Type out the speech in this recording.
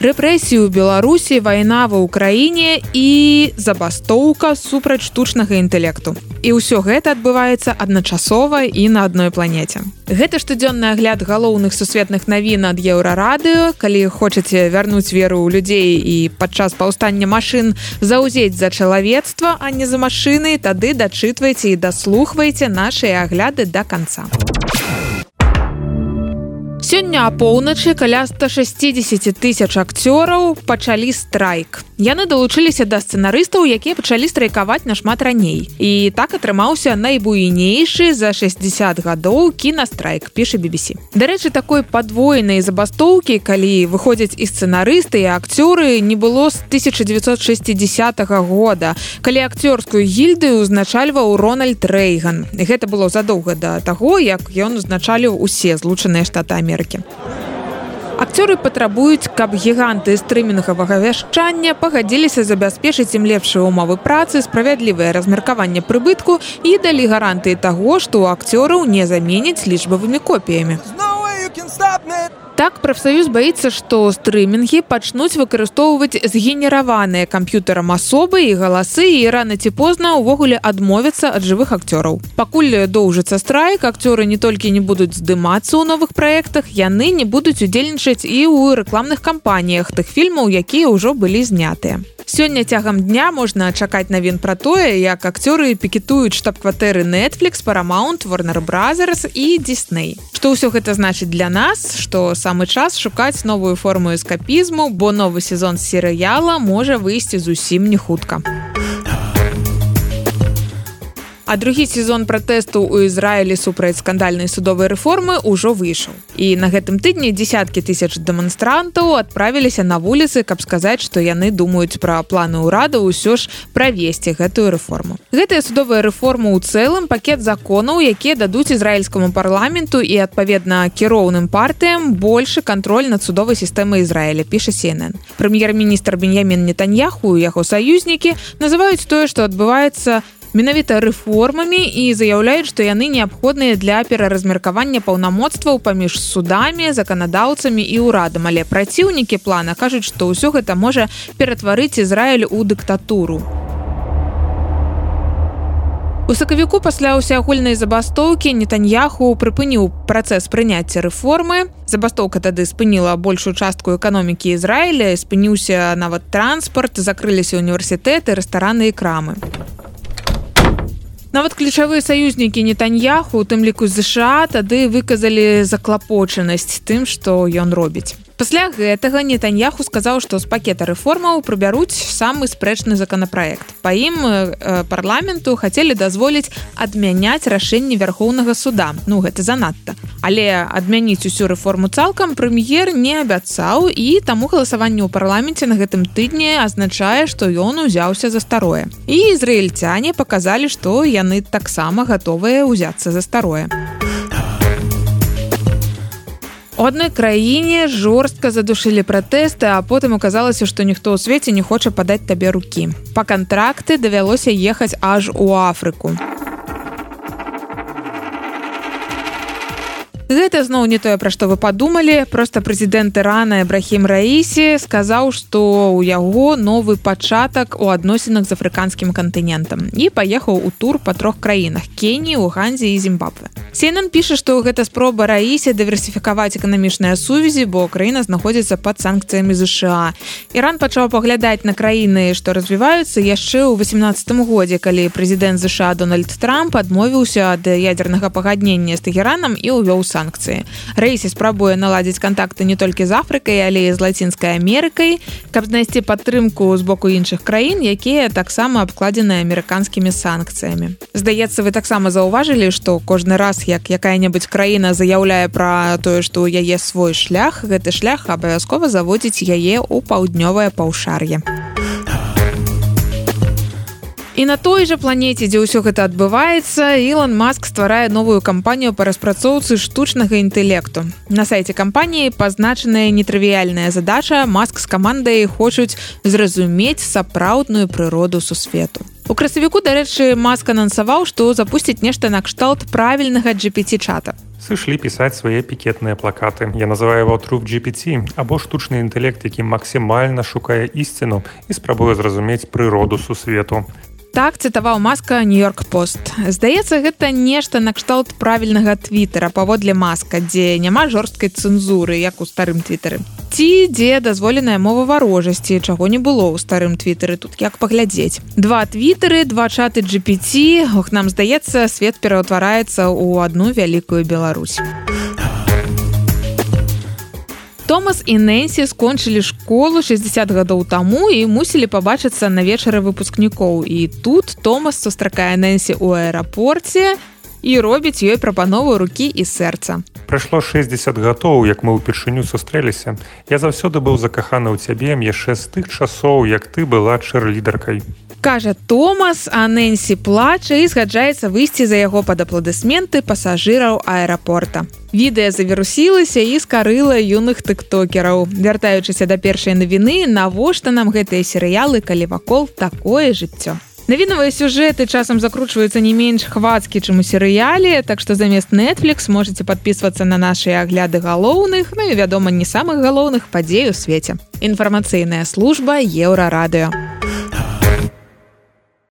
рэпрэсію беларусі вайна ва ўкраіне і забастоўка супраць штучнага інтэлекту. І ўсё гэта адбываецца адначасова і на адной планеце. Гэта штодзённы агляд галоўных сусветных навін ад еўрарадыо калі хочаце вярнуць веру ў людзей і падчас паўстання машын заўзець за чалавецтва а не за машыны тады дачытвайце і даслухвайце нашыя агляды до да конца Сёння апоўначы каля 160 тысяч акцёраў пачалі страйк. Яны далучыліся да сцэнарыстаў, якія пачалі страйкаваць нашмат раней. І так атрымаўся найбуйнейшы за 60 гадоў кінастрайк піша BBC. Дарэчы, такой падвойнай забастоўкі, калі выходзяць і сцэнарысты і акцёры не было з 1960 -го года, калі акцёрскую гільдыю узначальваў Рональд Рэйган. Гэта было задоўга да таго, як ён узначаліў усе злучаныя штаты Амерыкі. Акцёры патрабуюць, каб гіганты стрымінгавага вяшчання пагадзіліся забяспечыць ім лепшыя ўмовы працы, справядлівае размеркаванне прыбытку і далі гарантыі таго, што ў акцёраў не заменяць лічбавымі копіямі. Так прафсаюз баіцца, што стрымінгі пачнуць выкарыстоўваць згенераваныя камп'ютарам асобы і галасы і рана ці позна ўвогуле адмовяцца ад жывых акцёраў. Пакуль доўжыцца страйк, акцёры не толькі не будуць здымацца ў новых праектах, яны не будуць удзельнічаць і ў рэкламных кампаніях тых фільмаў, якія ўжо былі знятыя. Сёння цягам дня можна чакаць навін пра тое, як акцёры пікетуюць штаб-кватэры Netflix, Paramount, Warner Brothers і Disney. Што ўсё гэта значыць для нас, што сам самы час шукаць новую форму эскапізму, бо новы сезон серыяла можа выйсці зусім не хутка. А другі сезон пратэсту ў Ізраілі супраць скандальнай судовай рэформы ўжо выйшаў. І на гэтым тыдні десяткі тысяч дэманстрантаў адправіліся на вуліцы, каб сказаць, што яны думаюць пра планы ўрада ўсё ж правесці гэтую рэформу. Гэтая судовая рэформа ў цэлым пакет законаў, якія дадуць ізраільскаму парламенту і адпаведна кіроўным партыям большы кантроль над судовай сістэмай Ізраіля піша CNN. Прэм'ер-міністр Беньямін Нетаньяху яго саюзнікі называюць тое, што адбываецца менавіта рэформамі і заяўляюць што яны неабходныя для пераразмеркавання паўнамоцтваў паміж судамі заканадаўцамі і ўрадам. Але праціўнікі плана кажуць што ўсё гэта можа ператварыць Ізраіль у дыктатуру. У сакавіку пасля ўсеагульнай забастоўкі нетаньяху прыпыніў працэс прыняцця рэформы. Забастоўка тады спыніла большую частку эканомікі Ізраіля спыніўся нават транспарт закрыліся універсітэты рэстараны і крамы Нават ключавыя саюзнікі нетаньяху у тым ліку ЗША тады выказалі заклапочанасць тым, што ён робіць. Пасля гэтага нетаньяху сказаў, што з пакета рэформаў прыбяруць самы спрэчны законапраект. Па ім э, парламенту хацелі дазволіць адмяняць рашэнне вярхоўнага суда. Ну гэта занадта. Але адмяніць усю рэформу цалкам прэм'ер не абяцаў і таму галасаванне ў парламенце на гэтым тыдні азначае, што ён узяўся за старое. І ізраільцяне паказалі, што яны таксама гатовыя ўзяцца за старое. У адной краіне жорстка задушылі пратэсты, а потым аказалася, што ніхто ў свеце не хоча падаць табе рукі. Па кантракты давялося ехаць аж у Афрыку. Гэта зноў не тое пра што вы падумалі. Просто прэзідэнт ірана брахім раісі сказаў што ў яго новы пачатак у адносінах з афрыканскім кантынентам і паехаў у тур па трох краінах кені у ганзе і зімбабве. Сенан піша што гэта спроба раісе дыверсіфікаваць эканамічныя сувязі бо краіна знаходзіцца под санкцыямі ЗША Іран пачаў паглядаць на краіны што развіваюцца яшчэ ў 18 годзе калі прэзідэнт ЗША Дональд Трамп адмовіўся ад ядернага пагаднення з тагеранам і ўвёў сам санкцыі. Рэйсі спрабуе наладзіць кантакты не толькі з Афрыкай, але і з лацінскай Амерыкай, каб знайсці падтрымку з боку іншых краін, якія таксама абкладзены амерыканскімі санкцыямі. Здаецца, вы таксама заўважылі, што кожны раз як якая-небудзь краіна заяўляе пра тое, што ў яе свой шлях, гэты шлях абавязкова заводзіць яе ў паўднёвае паўшар'е. І на той жа планеце, дзе ўсё гэта адбываецца, Ілон Маск стварае новую кампанію па распрацоўцы штучнага інтэлекту. На сайце кампаніі пазначаная нетрывіяльная задача маск з камандай хочуць зразумець сапраўдную прыроду сусвету. У красавіку дарэчы маска анансаваў што запусціць нешта накшталт правільнага gpt чата. Сышлі пісаць свае пікетныя плакаты. Я называю его труп gpt або штучны інтэлект які максімальна шукае ісціну і спрабуе зразумець прыроду сусвету так цытаваў маска нью-йорк пост здаецца гэта нешта накшталт правільнага твиттера паводле маска дзе няма жорсткай цэнзуры як у старым твиттары ці дзе дазволеная мова варожасці чаго не было ў старым твиттары тут як паглядзець. Два твиттары два чаты gpt ох нам здаецца свет пераўтвараецца ў одну вялікую Беларусь. Томас і Нэнсі скончылі школу 60 гадоў таму і мусілі пабачыцца на вечары выпускнікоў. І тут Томас сустракае Нэнсі ў аэрапорце і робіць ёй прапанову рукі і сэрца. Прайшло 60 гадоў, як мы ўпершыню сустрэліся. Я заўсёды быў закаханы ў цябе яшчэ з тых часоў, як ты была чэрлідаркай кажа Томас а Нэнсі плача і згаджаецца выйсці за яго пад апладысменты пасажыраў аэрапорта. Відэа завірусілася і скарыла юных тыктокераў. Вяртаючыся да першай навіны, навошта нам гэтыя серыялы, калі вакол такое жыццё. Навінавыя сюжэты часам закручваюцца не менш хвацкі, чым у серыяле, так што замест Netflix можете подписывацца на нашыя агляды галоўных, ну і вядома, не самых галоўных падзей у свеце. Інфармацыйная служба еўрарадыо.